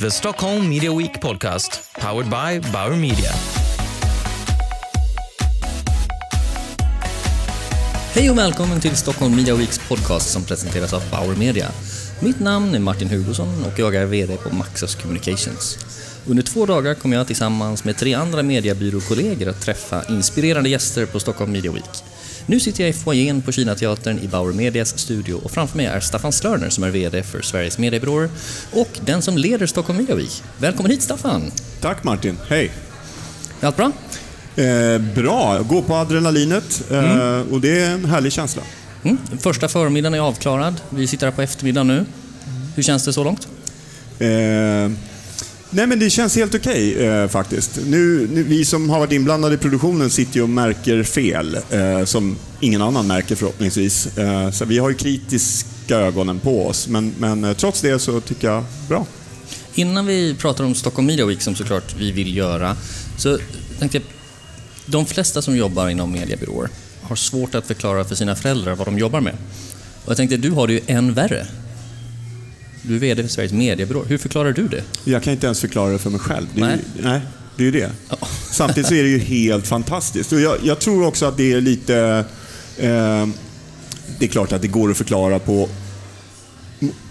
The Stockholm Media Week podcast, powered by Bauer Media. Hej och välkommen till Stockholm Media Weeks podcast som presenteras av Bauer Media. Mitt namn är Martin Hugosson och jag är VD på Maxus Communications. Under två dagar kommer jag tillsammans med tre andra mediebyråkollegor att träffa inspirerande gäster på Stockholm Media Week. Nu sitter jag i foajén på Kinateatern i Bauer Medias studio och framför mig är Staffan Störner som är VD för Sveriges mediebyråer och den som leder Stockholm Media Week. Välkommen hit Staffan! Tack Martin, hej! Är allt bra? Eh, bra, gå på adrenalinet eh, och det är en härlig känsla. Mm. Första förmiddagen är avklarad. Vi sitter här på eftermiddagen nu. Hur känns det så långt? Eh, nej men det känns helt okej eh, faktiskt. Nu, nu, vi som har varit inblandade i produktionen sitter ju och märker fel eh, som ingen annan märker förhoppningsvis. Eh, så vi har ju kritiska ögonen på oss men, men eh, trots det så tycker jag bra. Innan vi pratar om Stockholm Media Week som såklart vi vill göra, så tänkte jag, de flesta som jobbar inom mediebyråer har svårt att förklara för sina föräldrar vad de jobbar med. Och jag tänkte, du har det ju än värre. Du är VD för Sveriges mediebyrå. Hur förklarar du det? Jag kan inte ens förklara det för mig själv. Det är, Nej. Nej, det är ju det. Samtidigt så är det ju helt fantastiskt. Och jag, jag tror också att det är lite... Eh, det är klart att det går att förklara på,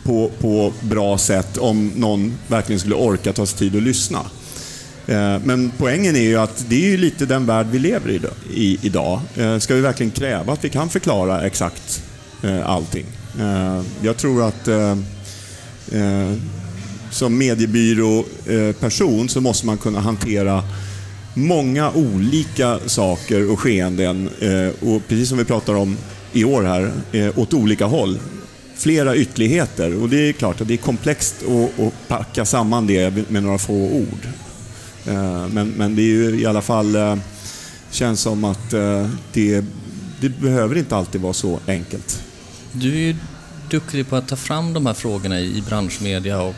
på, på bra sätt om någon verkligen skulle orka ta sig tid att lyssna. Eh, Men poängen är ju att det är ju lite den värld vi lever i, idag. Eh, Ska vi verkligen kräva att vi kan förklara exakt eh, allting? Jag tror att eh, som mediebyråperson eh, så måste man kunna hantera många olika saker och skeenden. Eh, och precis som vi pratar om i år här, eh, åt olika håll. Flera ytterligheter. Och det är klart att det är komplext att, att packa samman det med några få ord. Men, men det är ju i alla fall, känns som att det, det behöver inte alltid vara så enkelt. Du är ju duktig på att ta fram de här frågorna i branschmedia och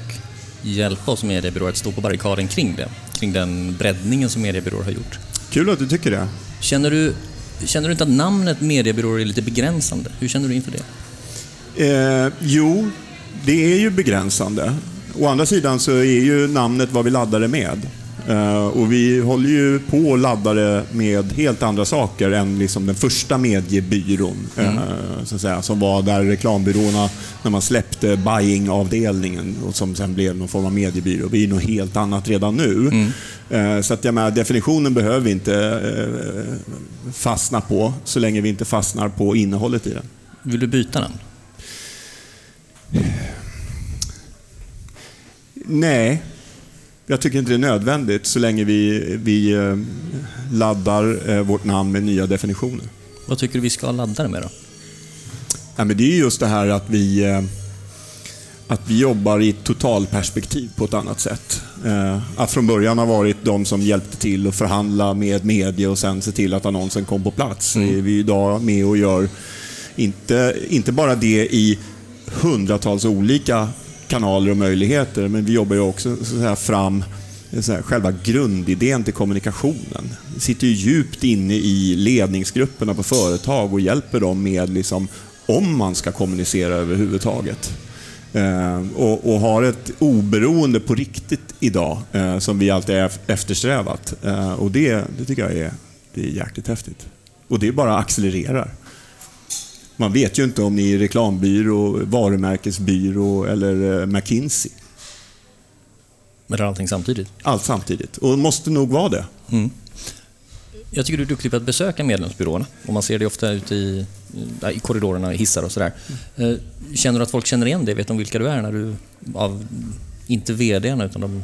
hjälpa oss mediebyråer att stå på barrikaden kring det. Kring den breddningen som mediebyråer har gjort. Kul att du tycker det. Känner du, känner du inte att namnet mediebyråer är lite begränsande? Hur känner du inför det? Eh, jo, det är ju begränsande. Å andra sidan så är ju namnet vad vi laddar det med. Eh, och vi håller ju på och laddar det med helt andra saker än liksom den första mediebyrån. Eh, så att säga, som var där reklambyråerna, när man släppte buying-avdelningen och som sen blev någon form av mediebyrå. Vi är något helt annat redan nu. Eh, så att jag menar, definitionen behöver vi inte fastna på så länge vi inte fastnar på innehållet i den. Vill du byta namn? Nej, jag tycker inte det är nödvändigt så länge vi, vi eh, laddar eh, vårt namn med nya definitioner. Vad tycker du vi ska ladda det med då? Ja, men det är just det här att vi, eh, att vi jobbar i ett totalperspektiv på ett annat sätt. Att från början ha varit de som hjälpte till att förhandla med media och sen se till att annonsen kom på plats. Är vi idag med och gör inte, inte bara det i hundratals olika kanaler och möjligheter, men vi jobbar ju också så att säga, fram så här, själva grundidén till kommunikationen. Vi sitter ju djupt inne i ledningsgrupperna på företag och hjälper dem med liksom, om man ska kommunicera överhuvudtaget. Eh, och, och har ett oberoende på riktigt idag eh, som vi alltid har eftersträvat. Eh, och det, det tycker jag är, det är jäkligt häftigt. Och det bara accelererar. Man vet ju inte om ni är reklambyrå, varumärkesbyrå eller eh, McKinsey. Eller allting samtidigt? Allt samtidigt. Och måste nog vara det. Jag tycker du är duktig på att besöka medlemsbyråerna. Och man ser det ofta ute i, i korridorerna, hissar och sådär. Eh, Känner du att folk känner igen dig? Vet de vilka du är? När du, av, inte VDarna, utan de,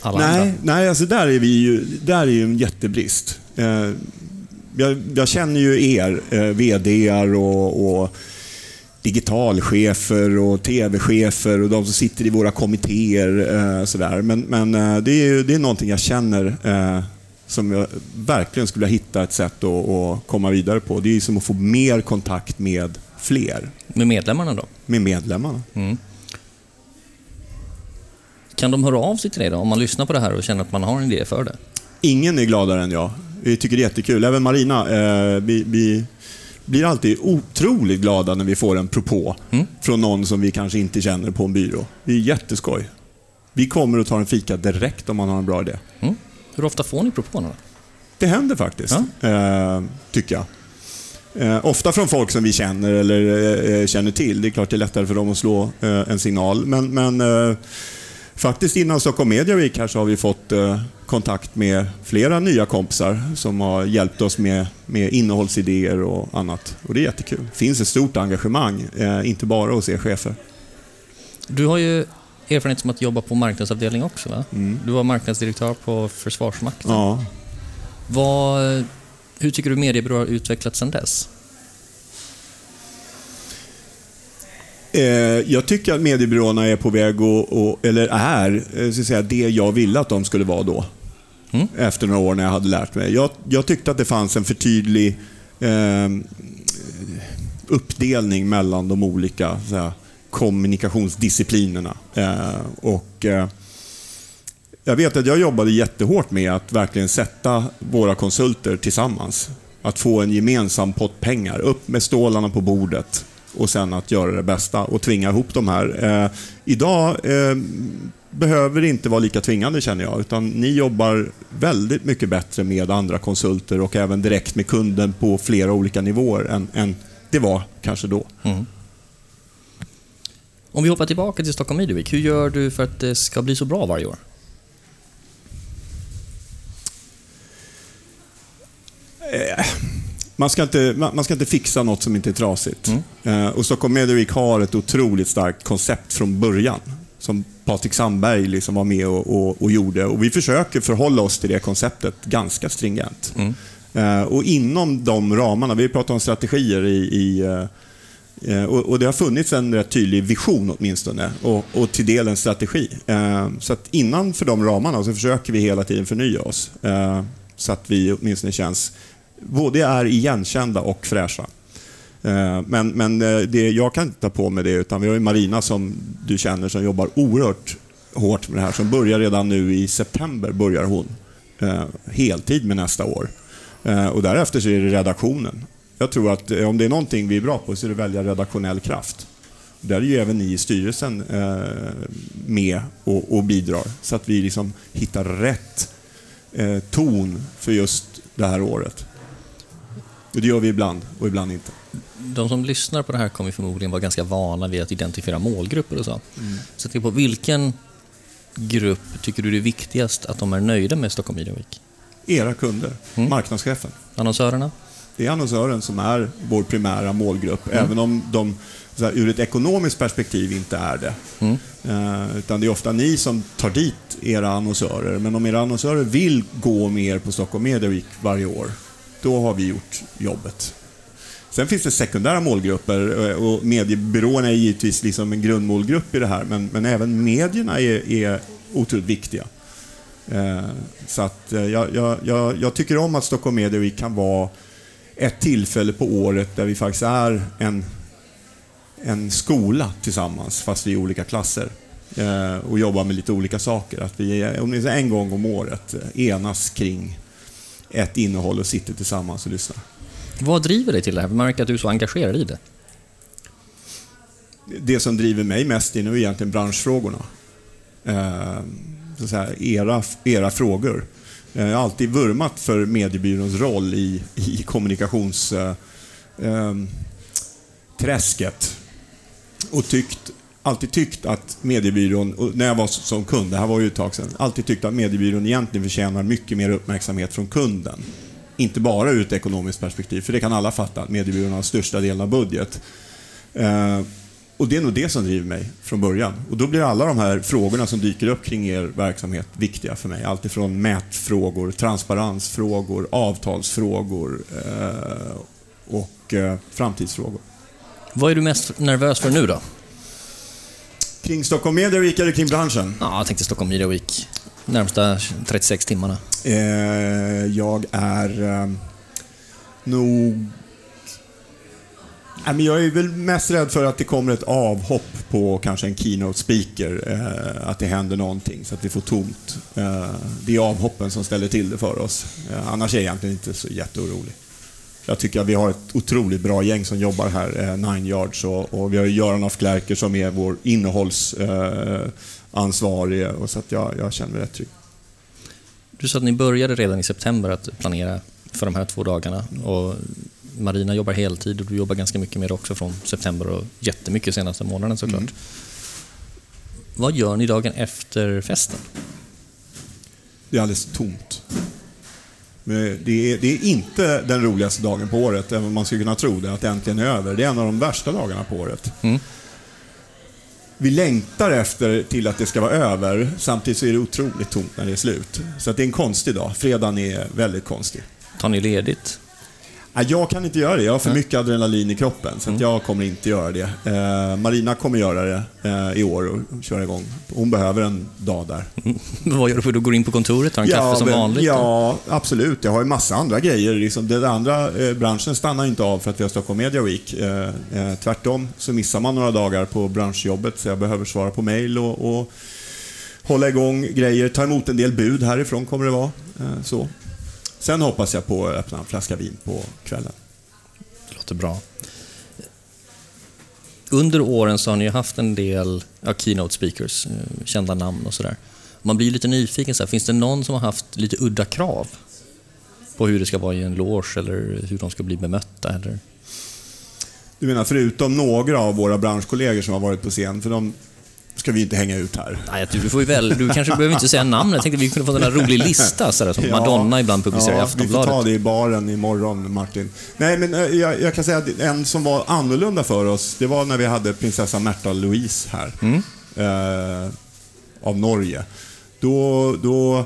alla Nej, andra? nej alltså där är, vi ju, där är ju en jättebrist. Jag, jag känner ju er, eh, VDar och, och digitalchefer och tv-chefer och de som sitter i våra kommittéer. Eh, sådär. Men, men eh, det, är, det är någonting jag känner eh, som jag verkligen skulle hitta ett sätt att, att komma vidare på. Det är som att få mer kontakt med fler, Med medlemmarna då? med medlemmarna. Kan de höra av sig till dig då? Om man lyssnar på det här och känner att man har en idé för det? Ingen är gladare än jag. Vi tycker det är jättekul. Även Marina. Eh, vi, vi blir alltid otroligt glada när vi får en propå från någon som vi kanske inte känner på en byrå. Det är jätteskoj. Vi kommer och tar en fika direkt om man har en bra idé. Mm. Hur ofta får ni propåerna? Det händer faktiskt, eh, tycker jag. Eh, ofta från folk som vi känner eller eh, känner till. Det är klart det är lättare för dem att slå eh, en signal. Men, men eh, faktiskt innan Stockholm Media Week här så har vi fått eh, kontakt med flera nya kompisar som har hjälpt oss med, med innehållsidéer och annat. Och det är jättekul. Det finns ett stort engagemang, eh, inte bara hos er chefer. Du har ju erfarenhet som att jobba på marknadsavdelning också va? Mm. Du var marknadsdirektör på Försvarsmakten. Ja. Vad, hur tycker du mediebyrå har utvecklats sedan dess? Jag tycker att mediebyråerna är på väg att, och, eller är, eh, så att säga, det jag ville att de skulle vara då. Mm. Efter några år när jag hade lärt mig. Jag, jag tyckte att det fanns en för tydlig eh, uppdelning mellan de olika här, kommunikationsdisciplinerna. Eh, och, eh, jag vet att jag jobbade jättehårt med att verkligen sätta våra konsulter tillsammans. Att få en gemensam pott pengar, upp med stålarna på bordet och sen att göra det bästa och tvinga ihop de här. Eh, idag eh, behöver det inte vara lika tvingande känner jag, utan ni jobbar väldigt mycket bättre med andra konsulter och även direkt med kunden på flera olika nivåer än, än det var kanske då. Mm. Om vi hoppar tillbaka till Stockholm Media Week, hur gör du för att det ska bli så bra varje år? Man ska, inte, man ska inte fixa något som inte är trasigt. Eh, och Stockholm Media Week har ett otroligt starkt koncept från början. Som Patrik Sandberg liksom var med och, och, och gjorde. Och vi försöker förhålla oss till det konceptet ganska stringent. Eh, och inom de ramarna, vi pratar om strategier i, i eh, Eh, Och, och det har funnits en rätt tydlig vision åtminstone och, och till del en strategi. Eh, Så att innanför de ramarna så försöker vi hela tiden förnya oss. Så att vi åtminstone känns, både är igenkända och fräscha. Eh, men, men eh, det, jag kan inte ta på mig det utan vi har ju Marina som du känner som jobbar oerhört hårt med det här. Som börjar redan nu i september börjar hon eh, heltid med nästa år. Och därefter så är det redaktionen. Jag tror att om det är någonting vi är bra på så är det att välja redaktionell kraft. Där är ju även ni i styrelsen med och, och bidrar så att vi liksom hittar rätt ton för just det här året. Och det gör vi ibland och ibland inte. De som lyssnar på det här kommer förmodligen vara ganska vana vid att identifiera målgrupper och så. Så tänk på vilken grupp tycker du det är viktigast att de är nöjda med Stockholm Media Week? Era kunder, Mm. marknadschefen. Annonsörerna? Det är annonsören som är vår primära målgrupp, även om de här, ur ett ekonomiskt perspektiv inte är det. Mm. Eh, utan det är ofta ni som tar dit era annonsörer. Men om era annonsörer vill gå med er på Stockholm Media Week varje år, då har vi gjort jobbet. Sen finns det sekundära målgrupper eh, och mediebyråerna är givetvis liksom en grundmålgrupp i det här, men, men även medierna är, är otroligt viktiga. Eh, Så att eh, jag, jag, jag, jag tycker om att Stockholm Media Week kan vara ett tillfälle på året där vi faktiskt är en, en skola tillsammans, fast vi är i olika klasser. Eh, Och jobbar med lite olika saker. Att vi åtminstone en gång om året eh, enas kring ett innehåll och sitter tillsammans och lyssnar. Vad driver dig till det här? Vi märker att du är så engagerad i det. Det som driver mig mest är nu egentligen branschfrågorna. Eh, så att säga, era, era frågor. Eh, Jag har alltid vurmat för mediebyråns roll i, i kommunikations... Eh, eh. Och tyckt, alltid tyckt att mediebyrån, när jag var som kund, det här var ju ett tag sedan, alltid tyckt att mediebyrån egentligen förtjänar mycket mer uppmärksamhet från kunden. Inte bara ur ett ekonomiskt perspektiv, för det kan alla fatta, att mediebyrån har största delen av budget. Eh, och det är nog det som driver mig från början. Och då blir alla de här frågorna som dyker upp kring er verksamhet viktiga för mig. Alltifrån mätfrågor, transparensfrågor, avtalsfrågor eh, och eh, framtidsfrågor. Vad är du mest nervös för nu då? Kring Stockholm Media Week eller kring branschen? Ja, jag tänkte Stockholm Media Week. Närmsta 36 timmarna. Eh, jag är eh, nog... Nej, men jag är väl mest rädd för att det kommer ett avhopp på kanske en keynote speaker. Eh, att det händer någonting så att vi får tomt. Eh, det är avhoppen som ställer till det för oss. Eh, annars är jag egentligen inte så jätteorolig. Jag tycker att vi har ett otroligt bra gäng som jobbar här, eh, Nine Yards, och, och vi har Göran af Klerker som är vår innehållsansvarig, eh, och så att jag, jag känner mig rätt trygg. Du sa att ni började redan i september att planera för de här två dagarna. Och Marina jobbar heltid och du jobbar ganska mycket med det också från september och jättemycket senaste månaden såklart. Mm. Vad gör ni dagen efter festen? Det är alldeles tomt. Det är, det är inte den roligaste dagen på året, även om man skulle kunna tro det, att det äntligen är över. Det är en av de värsta dagarna på året. Mm. Vi längtar efter till att det ska vara över, samtidigt så är det otroligt tomt när det är slut. Så det är en konstig dag. Fredagen är väldigt konstig. Tar ni ledigt? Jag kan inte göra det. Jag har för mycket adrenalin i kroppen, så att jag kommer inte göra det. Eh, Marina kommer göra det eh, i år och köra igång. Hon behöver en dag där. Vad gör du? Du går in på kontoret, tar en kaffe som men- vanligt? Ja, absolut. Jag har ju massa andra grejer. Liksom, den andra eh, branschen stannar inte av för att vi har Stockholm Media Week. Tvärtom så missar man några dagar på branschjobbet så jag behöver svara på mail och, och hålla igång grejer. Ta emot en del bud härifrån kommer det vara. Så. Sen hoppas jag på att öppna en flaska vin på kvällen. Det låter bra. Under åren så har ni haft en del ja, keynote speakers, eh, kända namn och sådär. Man blir lite nyfiken, så här, finns det någon som har haft lite udda krav på hur det ska vara i en loge eller hur de ska bli bemötta? Eller? Du menar förutom några av våra branschkollegor som har varit på scen, för de ska vi inte hänga ut här. Nej, du, får ju väl, du kanske behöver inte säga namn. Jag tänkte att vi kunde få en rolig lista sådär, som Ja. Madonna ibland publicerar i ja, Vi får Aftonbladet. ta det i baren imorgon, Martin. Nej, men eh, jag, jag kan säga att en som var annorlunda för oss, det var när vi hade prinsessa Märta Louise här. Mm. Eh, av Norge. Då, då,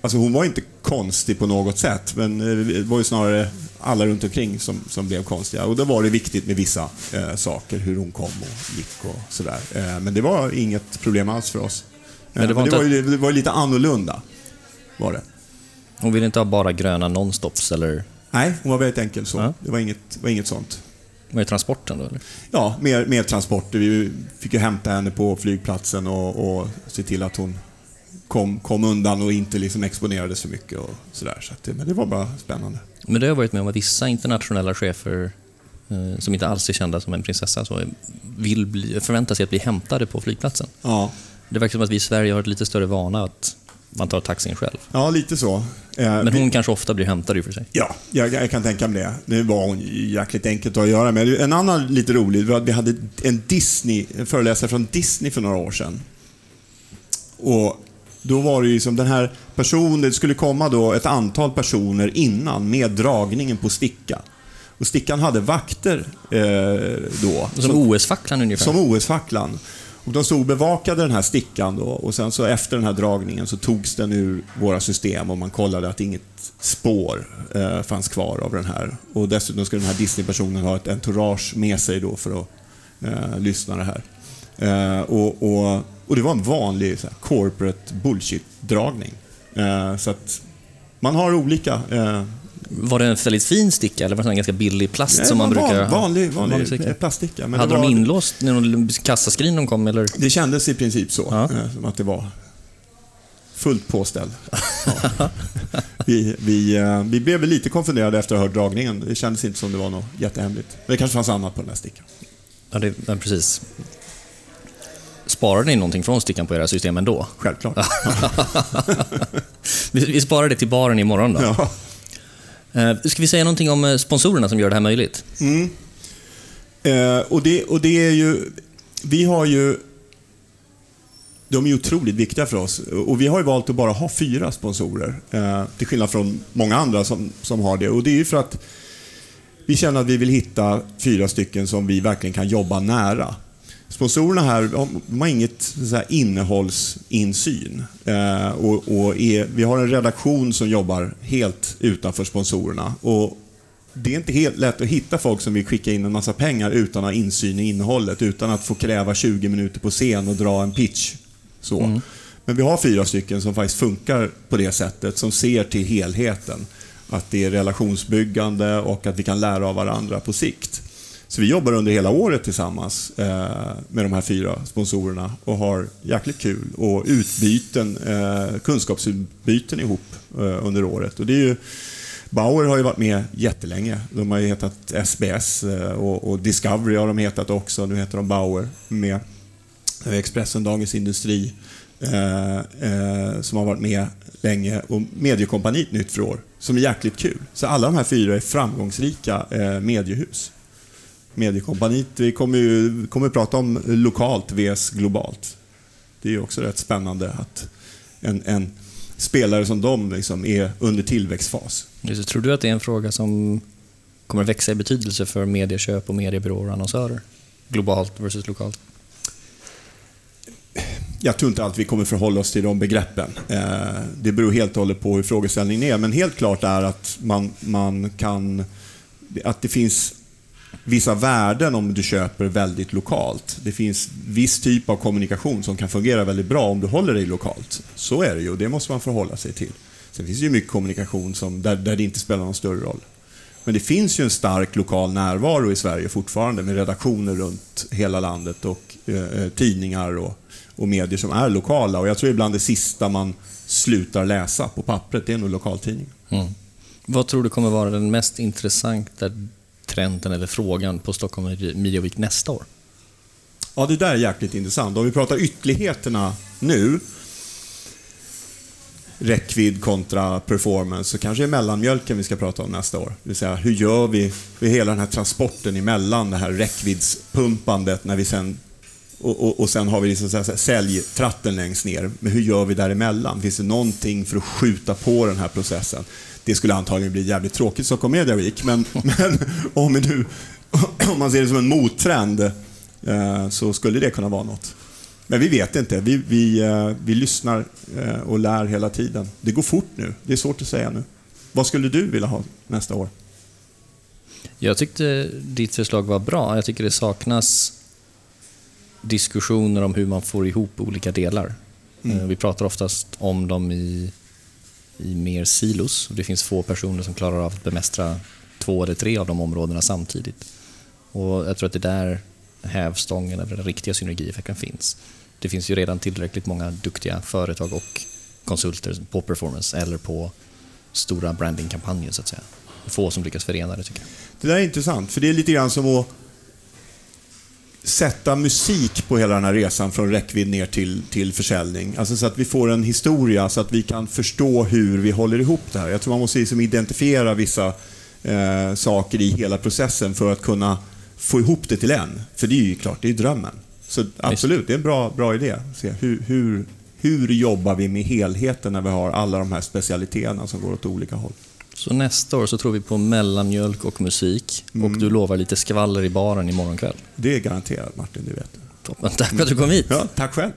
alltså hon var inte konstig på något sätt, men eh, det var ju snarare alla runt omkring som, som blev konstiga. Och då var det viktigt med vissa eh, saker, hur hon kom och gick och sådär. Eh, men det var inget problem alls för oss. Eh, Men det var men det, inte- var ju, det var lite annorlunda, var det. Hon vill inte ha bara gröna nonstops eller Nej, hon var väldigt enkel så. Ja. Det var inget, var inget sånt. är transporten då? Eller? Ja, mer, mer transporter. Vi fick ju hämta henne på flygplatsen och, och se till att hon kom, kom undan och inte liksom exponerades för mycket och sådär. Så att det, men det var bara spännande. Men det har jag varit med om att vissa internationella chefer eh, som inte alls är kända som en prinsessa så vill bli, förväntar sig att bli hämtade på flygplatsen. Ja, Det verkar som att vi i Sverige har ett lite större vana att man tar taxin själv. ja lite så. Eh, Men vi- hon kanske ofta blir hämtad i och för sig. Ja, jag, jag kan tänka mig det. Nu var hon jäkligt enkelt att göra med. En annan lite rolig var att vi hade en Disney, en föreläsare från Disney för några år sedan. Och då var det ju som den här personen, det skulle komma då ett antal personer innan med dragningen på sticka. Och stickan hade vakter eh, då. Som OS-facklan ungefär. Som OS-facklan. Och de stod och bevakade den här stickan då och sen så efter den här dragningen så togs den ur våra system och man kollade att inget spår eh, fanns kvar av den här. Och dessutom skulle den här Disney-personen ha ett entourage med sig då för att eh, lyssna det här. Eh, och, och, och det var en vanlig så här, corporate bullshit-dragning. Eh, så att man har olika eh, Var det en väldigt fin sticka eller var det en ganska billig plast Nej, som man brukar van, vanlig, Vanlig vanlig, sticka. eh, plaststicka. Men Hade var, de inlåst när någon kassaskrin de kom eller? Det kändes i princip så, Ja. eh, som att det var fullt påställd. Ja. vi, vi, eh, vi blev lite konfunderade efter att ha hört dragningen. Det kändes inte som det var något jättehemligt. Men det kanske fanns annat på den där stickan. Ja, det, ja, precis. Sparade ni någonting från stickan på era system ändå? Självklart. Vi, vi sparar det till baren imorgon då. Ja. Eh, ska vi säga någonting om eh, sponsorerna som gör det här möjligt? Eh, och, det, och det är ju... Vi har ju... De är otroligt viktiga för oss. Och vi har ju valt att bara ha fyra sponsorer. Eh, till skillnad från många andra som, som har det. Och det är ju för att vi känner att vi vill hitta fyra stycken som vi verkligen kan jobba nära. Sponsorerna här de har inget så här, innehållsinsyn. Eh, och, och är, vi har en redaktion som jobbar helt utanför sponsorerna. Och det är inte helt lätt att hitta folk som vill skicka in en massa pengar utan att ha insyn i innehållet, utan att få kräva 20 minuter på scen och dra en pitch. Så. Men vi har fyra stycken som faktiskt funkar på det sättet, som ser till helheten. Att det är relationsbyggande och att vi kan lära av varandra på sikt. Så vi jobbar under hela året tillsammans eh, med de här fyra sponsorerna och har jäkligt kul och utbyten, eh, kunskapsutbyten ihop eh, under året. Och det är ju Bauer har ju varit med jättelänge. De har ju hetat SBS eh, och, och Discovery har de hetat också. Nu heter de Bauer med Expressen, Dagens Industri eh, eh, som har varit med länge och Mediekompaniet nytt för år som är jäkligt kul. Så alla de här fyra är framgångsrika eh, mediehus. Mediekompaniet, vi kommer ju kommer prata om lokalt vs globalt. Det är ju också rätt spännande att en, en spelare som de liksom är under tillväxtfas. Just, tror du att det är en fråga som kommer växa i betydelse för medieköp och mediebyråer och annonsörer? Globalt versus lokalt? Jag tror inte att vi kommer förhålla oss till de begreppen. Eh, det beror helt och hållet på hur frågeställningen är, men helt klart är att man, man kan... Att det finns vissa värden om du köper väldigt lokalt. Det finns viss typ av kommunikation som kan fungera väldigt bra om du håller dig lokalt. Så är det ju och det måste man förhålla sig till. Sen finns det ju mycket kommunikation som, där, där det inte spelar någon större roll. Men det finns ju en stark lokal närvaro i Sverige fortfarande med redaktioner runt hela landet och eh, eh tidningar och, och medier som är lokala. Och jag tror ibland det sista man slutar läsa på pappret, det är nog lokaltidningen. Mm. Vad tror du kommer vara den mest intressanta trenden eller frågan på Stockholm Media Week nästa år? Ja, det där är jäkligt intressant. Om vi pratar ytterligheterna nu, räckvidd kontra performance, så kanske det är mellanmjölken vi ska prata om nästa år. Det vill säga, hur gör vi för hela den här transporten emellan det här räckviddspumpandet när vi sen och, och, och sen har vi liksom så här, säljtratten längst ner. Men hur gör vi däremellan? Finns det någonting för att skjuta på den här processen? Det skulle antagligen bli jävligt tråkigt Stockholm Media Week, men, men om, nu, om man ser det som en mottrend eh, så skulle det kunna vara något. Men vi vet inte. Vi, vi, eh, vi lyssnar eh, och lär hela tiden. Det går fort nu. Det är svårt att säga nu. Vad skulle du vilja ha nästa år? Jag tyckte ditt förslag var bra. Jag tycker det saknas diskussioner om hur man får ihop olika delar. Mm. Vi pratar oftast om dem i i mer silos. Det finns få personer som klarar av att bemästra två eller tre av de områdena samtidigt. Och jag tror att det är där hävstången eller den riktiga synergieffekten finns. Det finns ju redan tillräckligt många duktiga företag och konsulter på performance eller på stora brandingkampanjer så att säga. Få som lyckas förena det tycker jag. Det där är intressant, för det är lite grann som att sätta musik på hela den här resan från räckvidd ner till, till försäljning. Alltså så att vi får en historia så att vi kan förstå hur vi håller ihop det här. Jag tror man måste liksom identifiera vissa eh, saker i hela processen för att kunna få ihop det till en. För det är ju klart, det är drömmen. Så absolut, det är en bra, bra idé. Se hur, hur, hur jobbar vi med helheten när vi har alla de här specialiteterna som går åt olika håll? Så nästa år så tror vi på mellanmjölk och musik mm. och du lovar lite skvaller i baren imorgon kväll. Det är garanterat Martin, det vet du. Toppen, tack för att du kom hit. Ja, tack själv.